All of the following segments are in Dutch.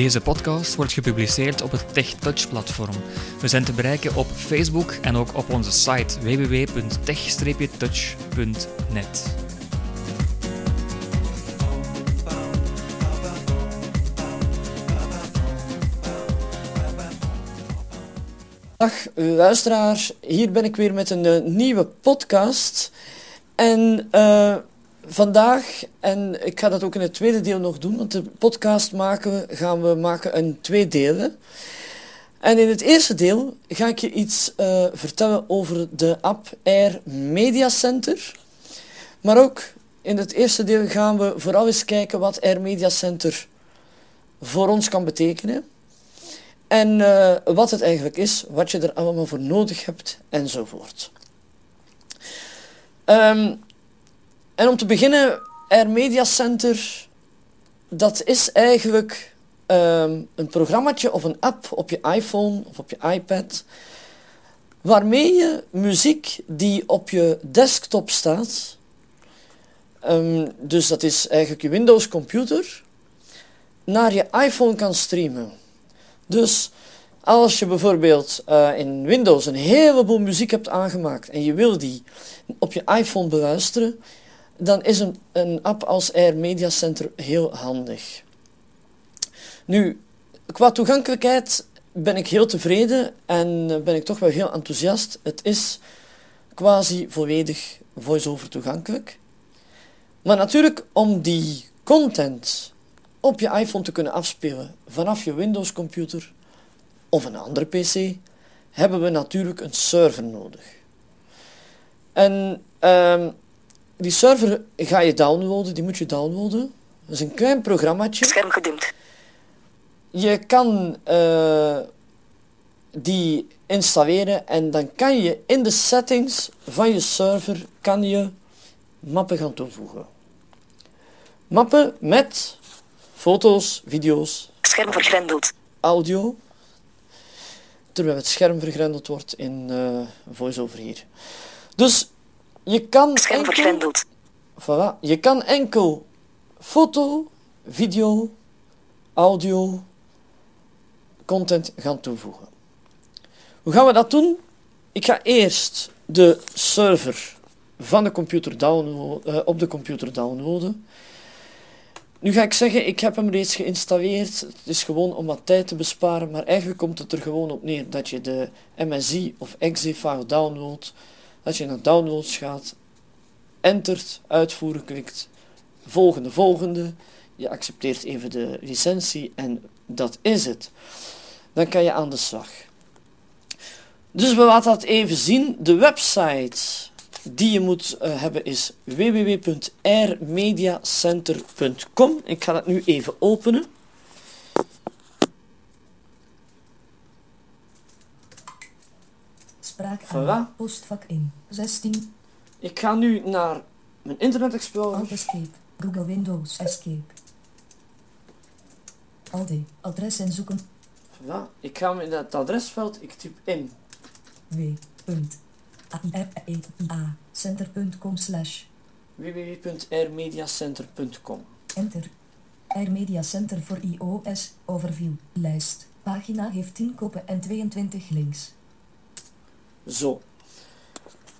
Deze podcast wordt gepubliceerd op het TechTouch-platform. We zijn te bereiken op Facebook en ook op onze site www.tech-touch.net. Dag luisteraars, hier ben ik weer met een eh, nieuwe podcast. En eh, vandaag, en ik ga dat ook in het tweede deel nog doen, want de podcast maken we, gaan we maken in twee delen. En in het eerste deel ga ik je iets eh, vertellen over de app Air Media Center. Maar ook in het eerste deel gaan we vooral eens kijken wat Air Media Center voor ons kan betekenen. En eh, wat het eigenlijk is, wat je er allemaal voor nodig hebt enzovoort. Ehm, en om te beginnen, Air Media Center, dat is eigenlijk ehm, een programmaatje of een app op je iPhone of op je iPad, waarmee je muziek die op je desktop staat, ehm, dus dat is eigenlijk je Windows computer, naar je iPhone kan streamen. Dus als je bijvoorbeeld uh, in Windows een heleboel muziek hebt aangemaakt en je wil die op je iPhone beluisteren, dan is een, een app als Air Media Center heel handig. Nu, qua toegankelijkheid ben ik heel tevreden en ben ik toch wel heel enthousiast. Het is quasi volledig voice-over toegankelijk. Maar natuurlijk, om die content op je iPhone te kunnen afspelen vanaf je Windows computer of een andere PC, hebben we natuurlijk een server nodig. En um, die server ga je downloaden, die moet je downloaden. Dat is een klein programmaatje. Scherm gedimd. Je kan uh, die installeren en dan kan je in de settings van je server kan je mappen gaan toevoegen. Mappen met foto's, video's. Scherm vergrendeld. Audio. Terwijl het scherm vergrendeld wordt in uh, VoiceOver hier. Dus je kan Scherm enkel, voilà, je kan enkel foto, video, audio, content gaan toevoegen. Hoe gaan we dat doen? Ik ga eerst de server van de computer downloaden, uh, op de computer downloaden. Nu ga ik zeggen, ik heb hem reeds geïnstalleerd. Het is gewoon om wat tijd te besparen, maar eigenlijk komt het er gewoon op neer dat je de MSI of exe-file downloadt, dat je naar downloads gaat, entert, uitvoeren klikt, volgende, volgende. Je accepteert even de licentie en dat is het. Dan kan je aan de slag. Dus we laten dat even zien. De website die je moet uh, hebben is www.airmediacenter.com. Ik ga dat nu even openen. Spraak Voilà. aan. Postvak in. 16. Ik ga nu naar mijn Internet Explorer. Alt Escape. Google Windows Escape. Alt Adres en zoeken. Voilà. Ik ga in het adresveld, ik typ in W. A center.com slash www.airmediacenter.com. enter. Air Media Center voor iOS overview lijst. Pagina heeft 10 koppen en 22 links. Zo.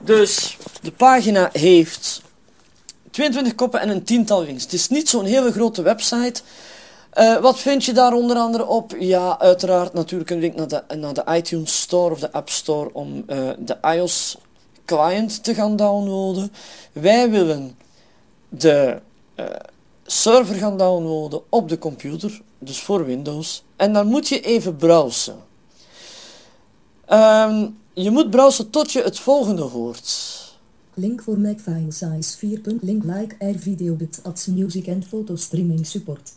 Dus de pagina heeft 22 koppen en een tiental links. Het is niet zo'n hele grote website. Uh, wat vind je daar onder andere op? Ja, uiteraard natuurlijk een link naar de, naar de iTunes Store of de App Store om uh, de iOS client te gaan downloaden. Wij willen de uh, server gaan downloaden op de computer, dus voor Windows. En dan moet je even browsen. Um, je moet browsen tot je het volgende hoort. Link voor Mac file size 4. Link like air video bit ads music en foto streaming support.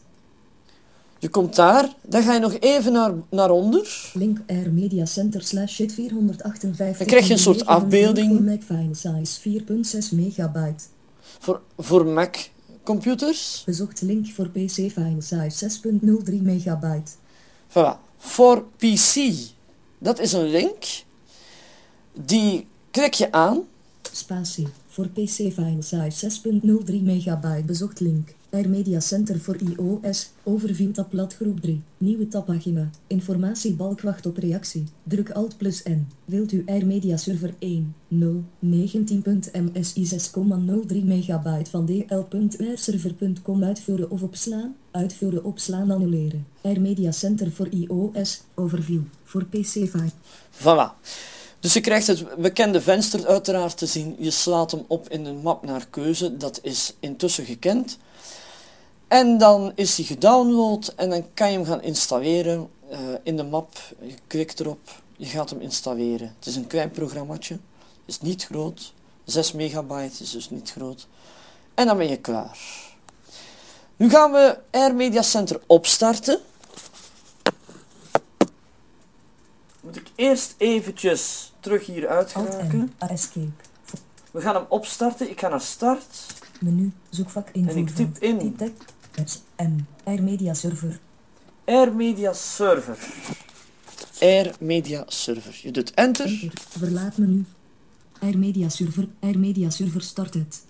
Je komt daar, dan ga je nog even naar, naar onder. Link Air Media Center slash shit 458. Dan krijg je een soort afbeelding. Voor Mac file size 4.6 megabyte. Voor, voor Mac computers. Bezocht link voor PC file size 6.03 megabyte. Voilà. Voor PC. Dat is een link. Die klik je aan. Spatie. Voor PC file size 6.03 megabyte. Bezocht link. Air Media Center voor iOS. Overview tab bladgroep 3. Nieuwe tabpagina. Informatiebalk wacht op reactie. Druk Alt plus N. Wilt u Air Media Server 1, 0, 19.msi 6,03 megabyte van dl.airserver.com uitvoeren of opslaan? Uitvoeren opslaan annuleren. Air Media Center voor iOS. Overview. Voor PC 5. Voilà. Dus je krijgt het bekende venster uiteraard te zien. Je slaat hem op in een map naar keuze. Dat is intussen gekend. En dan is hij gedownload en dan kan je hem gaan installeren uh, in de map. Je klikt erop, je gaat hem installeren. Het is een klein programmaatje, is niet groot. 6 megabyte is dus niet groot. En dan ben je klaar. Nu gaan we Air Media Center opstarten. Moet ik eerst eventjes terug hier uitgeraken. Escape. We gaan hem opstarten. Ik ga naar start. Menu, zoekvak En ik typ in. M. Air Media Server. Air Media Server. Air Media Server. Je doet enter. Enter. Verlaat menu. Air Media Server. Air Media Server start het.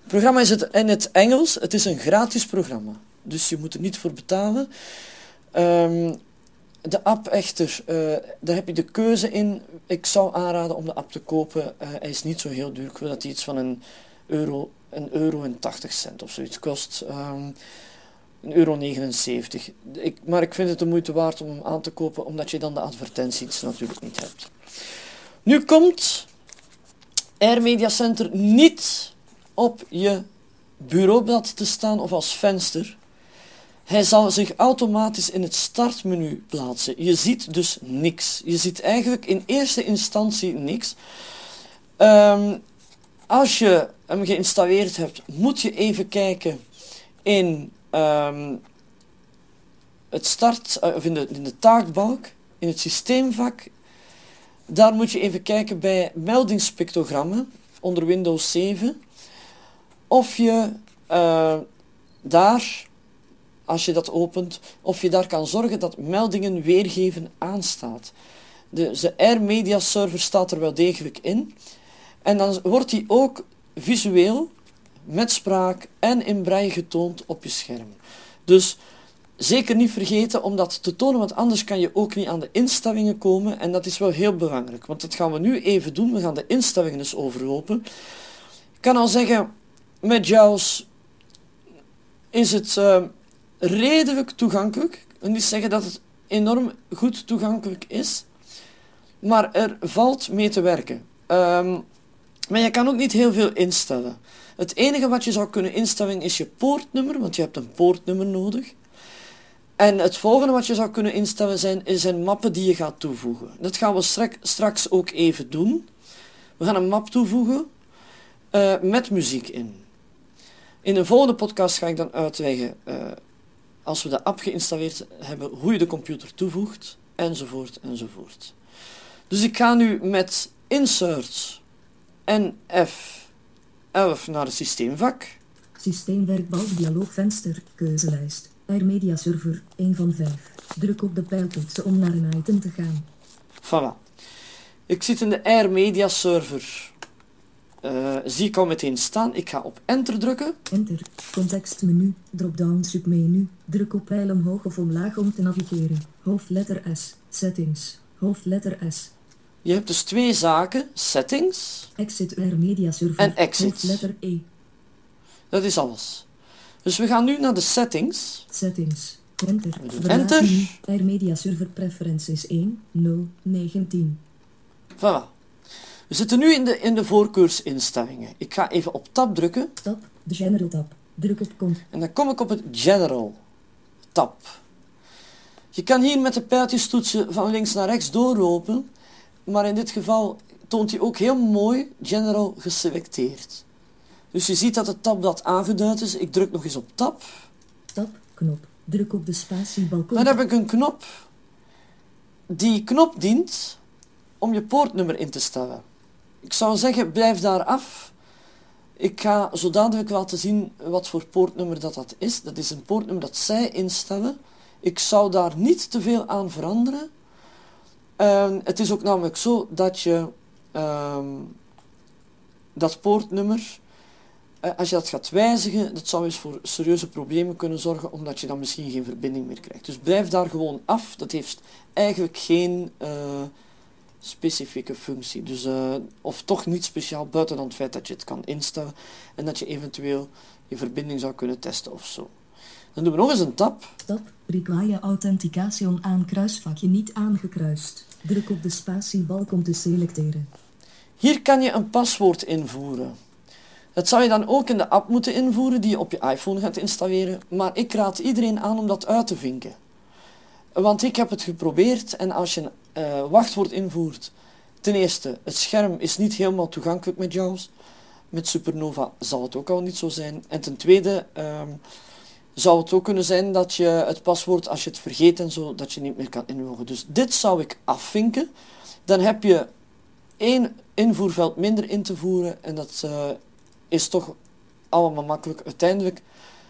Het programma is het in het Engels. Het is een gratis programma. Dus je moet er niet voor betalen. Ehm, de app echter, eh, daar heb je de keuze in. Ik zou aanraden om de app te kopen. Eh, hij is niet zo heel duur. Ik wil dat hij iets van een euro, een euro en 80 cent of zoiets kost. Ehm, een euro 79. Ik, maar ik vind het de moeite waard om hem aan te kopen, omdat je dan de advertenties natuurlijk niet hebt. Nu komt Air Media Center niet op je bureaublad te staan of als venster. Hij zal zich automatisch in het startmenu plaatsen. Je ziet dus niks. Je ziet eigenlijk in eerste instantie niks. Ehm, als je hem geïnstalleerd hebt, moet je even kijken in ehm, het start, eh, of in de, in de taakbalk, in het systeemvak. Daar moet je even kijken bij meldingspictogrammen onder Windows 7. Of je uh, daar, als je dat opent, of je daar kan zorgen dat meldingen weergeven aanstaat. De, de Air Media Server staat er wel degelijk in. En dan wordt die ook visueel, met spraak en in braille getoond op je scherm. Dus zeker niet vergeten om dat te tonen, want anders kan je ook niet aan de instellingen komen. En dat is wel heel belangrijk, want dat gaan we nu even doen. We gaan de instellingen eens overlopen. Ik kan al zeggen, met JAWS is het uh, redelijk toegankelijk. Wil niet zeggen dat het enorm goed toegankelijk is, maar er valt mee te werken. Um, maar je kan ook niet heel veel instellen. Het enige wat je zou kunnen instellen is je poortnummer, want je hebt een poortnummer nodig. En het volgende wat je zou kunnen instellen zijn, zijn mappen die je gaat toevoegen. Dat gaan we straks ook even doen. We gaan een map toevoegen uh, met muziek in. In een volgende podcast ga ik dan uitleggen, uh, als we de app geïnstalleerd hebben, hoe je de computer toevoegt, enzovoort, enzovoort. Dus ik ga nu met insert en F11 naar het systeemvak. Systeemwerkbalk dialoogvenster, keuzelijst. Air Media Server, 1 van 5. Druk op de pijltoetsen om naar een item te gaan. Voilà. Ik zit in de Air Media Server. Uh, zie ik al meteen staan. Ik ga op enter drukken. Enter. Contextmenu. Dropdown submenu. Druk op pijl omhoog of omlaag om te navigeren. Hoofdletter S. Settings. Hoofdletter S. Je hebt dus twee zaken. Settings. Exit Air Media Server. En exit. Hoofdletter E. Dat is alles. Dus we gaan nu naar de settings. Settings. Enter. Enter. Media Server Preferences 1, 0, 19. Voilà. We zitten nu in de, in de voorkeursinstellingen. Ik ga even op tab drukken. Tab, de General tab. Druk op kom. En dan kom ik op het General tab. Je kan hier met de pijltjes toetsen van links naar rechts doorlopen, maar in dit geval toont hij ook heel mooi General geselecteerd. Dus je ziet dat het tabblad aangeduid is. Ik druk nog eens op tab. Tab, knop. Druk op de spatiebalkon. Dan heb ik een knop. Die knop dient om je poortnummer in te stellen. Ik zou zeggen, blijf daar af. Ik ga zo dadelijk laten zien wat voor poortnummer dat, dat is. Dat is een poortnummer dat zij instellen. Ik zou daar niet te veel aan veranderen. Uh, het is ook namelijk zo dat je uh, dat poortnummer eh, als je dat gaat wijzigen, dat zou eens voor serieuze problemen kunnen zorgen, omdat je dan misschien geen verbinding meer krijgt. Dus blijf daar gewoon af. Dat heeft eigenlijk geen eh, specifieke functie. Dus, eh, of toch niet speciaal, buiten dan het feit dat je het kan instellen en dat je eventueel je verbinding zou kunnen testen of zo. Dan doen we nog eens een tab. Tab. Require authentication aan kruisvakje niet aangekruist. Druk op de spatiebalk om te selecteren. Hier kan je een paswoord invoeren. Dat zou je dan ook in de app moeten invoeren die je op je iPhone gaat installeren, maar ik raad iedereen aan om dat uit te vinken. Want ik heb het geprobeerd en als je een uh, wachtwoord invoert, ten eerste, het scherm is niet helemaal toegankelijk met JAWS. Met Supernova zal het ook al niet zo zijn. En ten tweede um, zou het ook kunnen zijn dat je het paswoord, als je het vergeet en zo, dat je niet meer kan inloggen. Dus dit zou ik afvinken. Dan heb je één invoerveld minder in te voeren en dat uh, is toch allemaal makkelijk. Uiteindelijk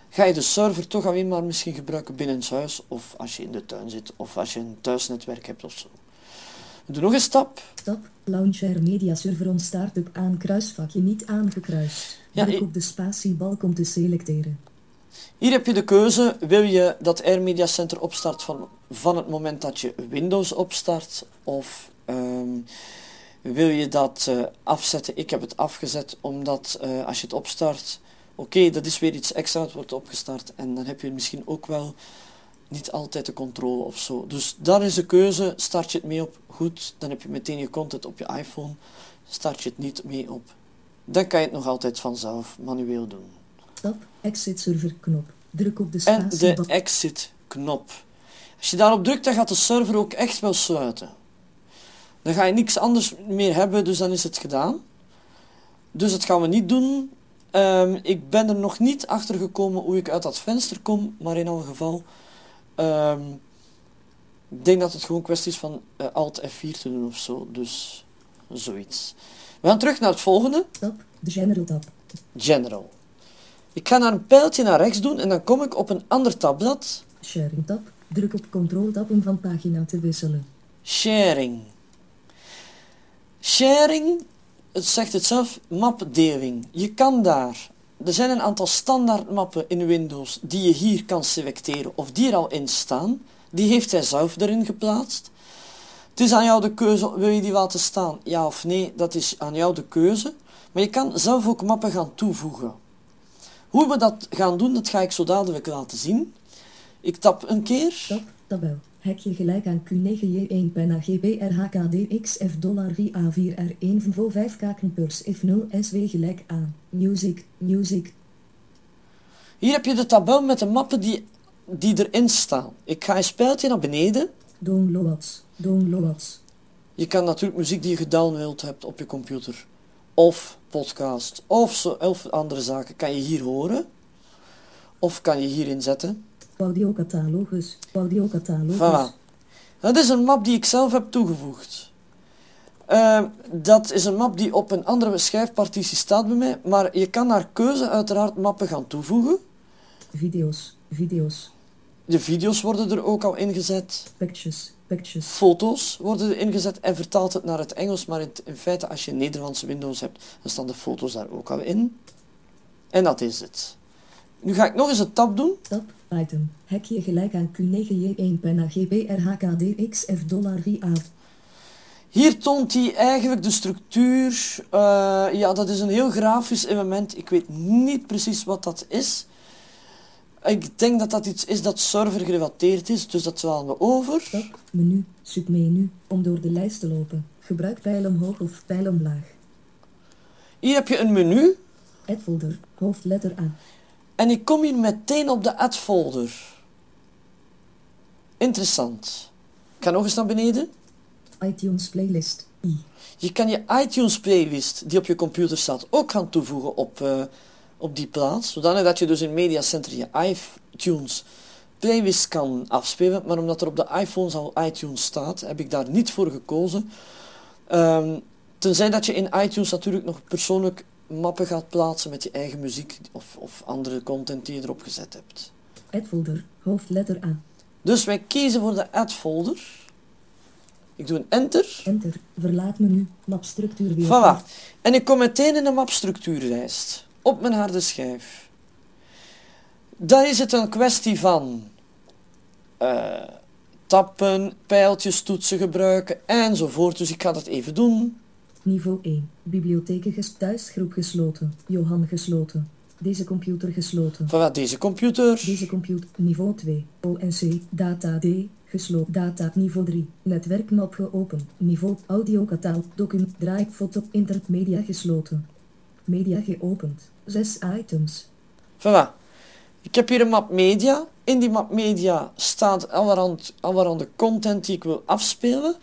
ga je de server toch alleen maar misschien gebruiken binnen het huis of als je in de tuin zit of als je een thuisnetwerk hebt of zo. Doe nog een stap. Stap. Launcher Media Server on Startup aan kruisvakje niet aangekruist. Ja, Druk op de spatiebalk om te selecteren. Hier heb je de keuze. Wil je dat Air Media Center opstart van, van het moment dat je Windows opstart? Of um, wil je dat uh, afzetten? Ik heb het afgezet omdat uh, als je het opstart... Oké, okay, dat is weer iets extra, het wordt opgestart. En dan heb je misschien ook wel niet altijd de controle of zo. Dus daar is de keuze. Start je het mee op, goed. Dan heb je meteen je content op je iPhone. Start je het niet mee op. Dan kan je het nog altijd vanzelf manueel doen. Stap, exit server knop. Druk op de spatie. En de exit knop. Als je daarop drukt, dan gaat de server ook echt wel sluiten. Dan ga je niks anders meer hebben, dus dan is het gedaan. Dus dat gaan we niet doen. Um, ik ben er nog niet achter gekomen hoe ik uit dat venster kom, maar in elk geval Um, ik denk dat het gewoon kwestie is van uh, Alt F4 te doen of zo. Dus zoiets. We gaan terug naar het volgende. Tab, de General tab. General. Ik ga naar een pijltje naar rechts doen en dan kom ik op een ander tabblad. Sharing tab. Druk op Control tab om van pagina te wisselen. Sharing. Sharing, het zegt het zelf, mapdeling. Je kan daar er zijn een aantal standaard mappen in Windows die je hier kan selecteren of die er al in staan. Die heeft hij zelf erin geplaatst. Het is aan jou de keuze, wil je die laten staan, ja of nee, dat is aan jou de keuze. Maar je kan zelf ook mappen gaan toevoegen. Hoe we dat gaan doen, dat ga ik zo dadelijk laten zien. Ik tap een keer. Tap, tabel. Hekje gelijk aan Q9J1 pen AGB RHKD XF dollar VA4 R1 5 kakenpurs F0 SW gelijk aan. Music, music. Hier heb je de tabel met de mappen die, die erin staan. Ik ga een spijltje naar beneden. Downloads, downloads. Je kan natuurlijk muziek die je gedownload hebt op je computer. Of podcast, of, zo, of andere zaken kan je hier horen. Of kan je hierin zetten. Audiocatalogus. Audiocatalogus. Voilà. Dat is een map die ik zelf heb toegevoegd. Uh, dat is een map die op een andere schijfpartitie staat bij mij, maar je kan naar keuze uiteraard mappen gaan toevoegen. Video's, video's. De video's worden er ook al ingezet. Pictures, pictures. Foto's worden er ingezet en vertaalt het naar het Engels, maar in, in feite als je Nederlandse Windows hebt, dan staan de foto's daar ook al in. En dat is het. Nu ga ik nog eens een tab doen. Tab, item. Hekje gelijk aan Q9J1 pen AGB RHKD XF dollar VA. Hier toont hij eigenlijk de structuur. Uh, ja, dat is een heel grafisch element. Ik weet niet precies wat dat is. Ik denk dat dat iets is dat server gerelateerd is, dus dat slaan we over. Tab, menu, submenu, om door de lijst te lopen. Gebruik pijl omhoog of pijl omlaag. Hier heb je een menu. Add folder, hoofdletter A. En ik kom hier meteen op de add folder. Interessant. Ik ga nog eens naar beneden. iTunes playlist. I. Je kan je iTunes playlist die op je computer staat ook gaan toevoegen op, uh, op die plaats. Zodanig dat je dus in Media Center je iTunes playlist kan afspelen. Maar omdat er op de iPhones al iTunes staat, heb ik daar niet voor gekozen. Um, tenzij dat je in iTunes natuurlijk nog persoonlijk mappen gaat plaatsen met je eigen muziek of, of andere content die je erop gezet hebt. Add folder, hoofdletter A. Dus wij kiezen voor de add folder. Ik doe een enter. Enter, verlaat menu, mapstructuur weer. Voilà. En ik kom meteen in de mapstructuurlijst. op mijn harde schijf. Dan is het een kwestie van eh, tappen, pijltjes, toetsen gebruiken enzovoort. Dus ik ga dat even doen. Niveau 1. Bibliotheken ges thuisgroep gesloten. Johan gesloten. Deze computer gesloten. Voilà, deze computer. Deze computer. Niveau 2. ONC. Data D. Gesloten. Data. Niveau 3. Netwerkmap geopend. Niveau. Audio kataal. Document. Draai. Foto. Internet. Media gesloten. Media geopend. 6 items. Voilà. Ik heb hier een map media. In die map media staat allerhand, allerhande content die ik wil afspelen.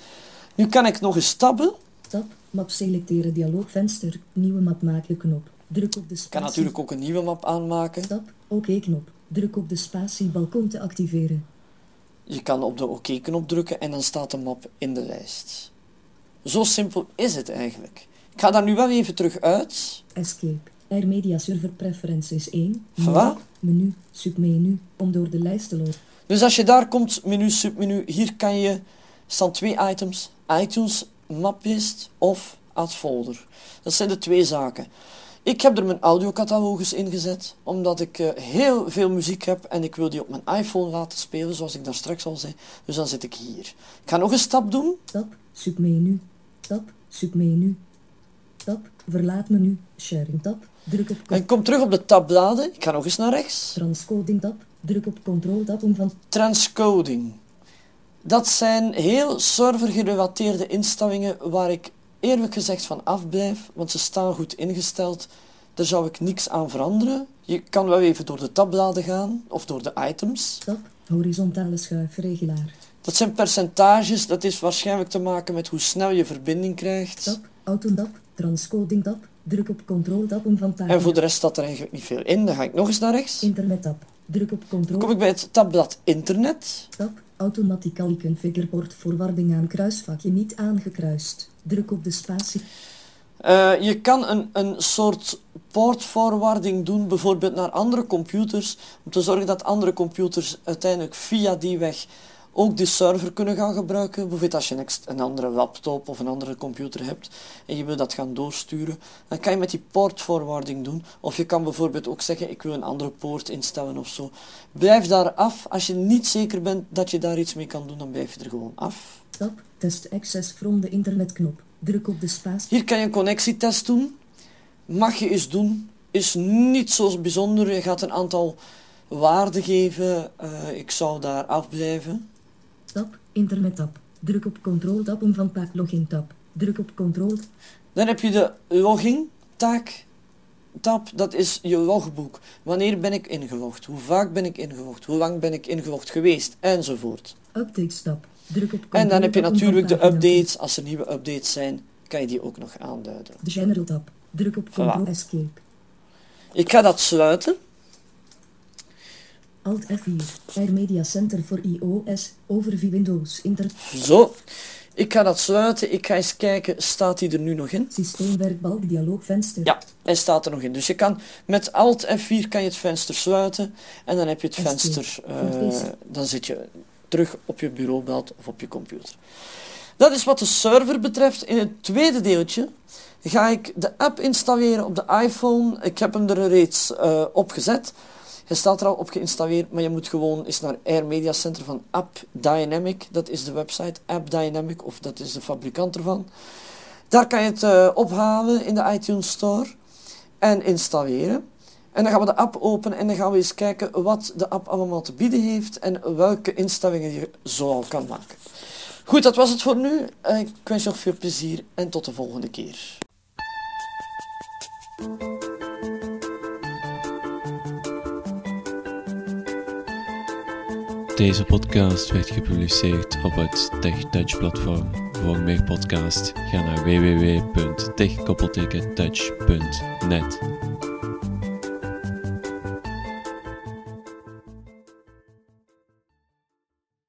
Nu kan ik nog eens tabben. Tab. Map selecteren. Dialoogvenster. Nieuwe map maken knop. Druk op de spatie. kan natuurlijk ook een nieuwe map aanmaken. Tab. Oké knop. Druk op de spatiebalk om te activeren. Je kan op de OK-knop drukken en dan staat de map in de lijst. Zo simpel is het eigenlijk. Ik ga daar nu wel even terug uit. Escape. Air Media Server Preferences 1. Voilà. Menu. Submenu. Om door de lijst te lopen. Dus als je daar komt, menu, submenu, hier kan je, staan twee items, iTunes, maplist of add folder. Dat zijn de twee zaken. Ik heb er mijn audiocatalogus in gezet, omdat ik eh, heel veel muziek heb en ik wil die op mijn iPhone laten spelen, zoals ik daar straks al zei. Dus dan zit ik hier. Ik ga nog een stap doen. Tab. Submenu. Tab. Submenu. Tab. Verlaat menu. Sharing tab. Druk op En ik kom terug op de tabbladen. Ik ga nog eens naar rechts. transcoding tab. Druk op control tab om van Transcoding. Dat zijn heel servergerelateerde instellingen waar ik eerlijk gezegd van afblijf, want ze staan goed ingesteld. Daar zou ik niks aan veranderen. Je kan wel even door de tabbladen gaan, of door de items. tab. Horizontale schuifregelaar. Dat zijn percentages, dat is waarschijnlijk te maken met hoe snel je verbinding krijgt. Tab. Autotab. Transcoding tab. Druk op control tab om van pagina. En voor de rest staat er eigenlijk niet veel in. Dan ga ik nog eens naar rechts. Internet tab. Druk op control Dan kom ik bij het tabblad internet. tab. Automatically configure poortvoorwaarding aan kruisvakje niet aangekruist. Druk op de spatie. Eh, je kan een, een soort portforwarding doen, bijvoorbeeld naar andere computers, om te zorgen dat andere computers uiteindelijk via die weg ook die server kunnen gaan gebruiken. Bijvoorbeeld als je een, andere laptop of een andere computer hebt en je wil dat gaan doorsturen, dan kan je met die portforwarding doen. Of je kan bijvoorbeeld ook zeggen, ik wil een andere poort instellen of zo. Blijf daar af. Als je niet zeker bent dat je daar iets mee kan doen, dan blijf je er gewoon af. Tab. Test access from de internetknop. Druk op de spatie. Hier kan je een connectietest doen. Mag je eens doen. Is niet zo bijzonder. Je gaat een aantal waarden geven. Eh, ik zou daar afblijven. Internet tab. Druk op control tab om van paak login tab. Druk op control. Dan heb je de login taak. Tab, dat is je logboek. Wanneer ben ik ingelogd? Hoe vaak ben ik ingelogd? Hoe lang ben ik ingelogd geweest? Enzovoort. Updates tab. Druk op control En dan heb je natuurlijk de updates. Als er nieuwe updates zijn, kan je die ook nog aanduiden. De general tab. Druk op control escape. Ik ga dat sluiten. Alt F4. Air Media Center voor iOS. Overview Windows. Inter. Zo. Ik ga dat sluiten. Ik ga eens kijken, staat die er nu nog in? Systeemwerkbalk dialoogvenster. Ja, hij staat er nog in. Dus je kan met Alt F4 kan je het venster sluiten en dan heb je het venster. eh, dan zit je terug op je bureaublad of op je computer. Dat is wat de server betreft. In het tweede deeltje ga ik de app installeren op de iPhone. Ik heb hem er reeds eh, opgezet. Hij staat er al op geïnstalleerd, maar je moet gewoon eens naar Air Media Center van App Dynamic. Dat is de website App Dynamic, of dat is de fabrikant ervan. Daar kan je het eh, ophalen in de iTunes Store en installeren. En dan gaan we de app openen en dan gaan we eens kijken wat de app allemaal te bieden heeft en welke instellingen je zoal kan maken. Goed, dat was het voor nu. Eh, Ik wens je nog veel plezier en tot de volgende keer. Deze podcast werd gepubliceerd op het TechTouch platform. Voor meer podcasts ga naar www.tech-touch.net.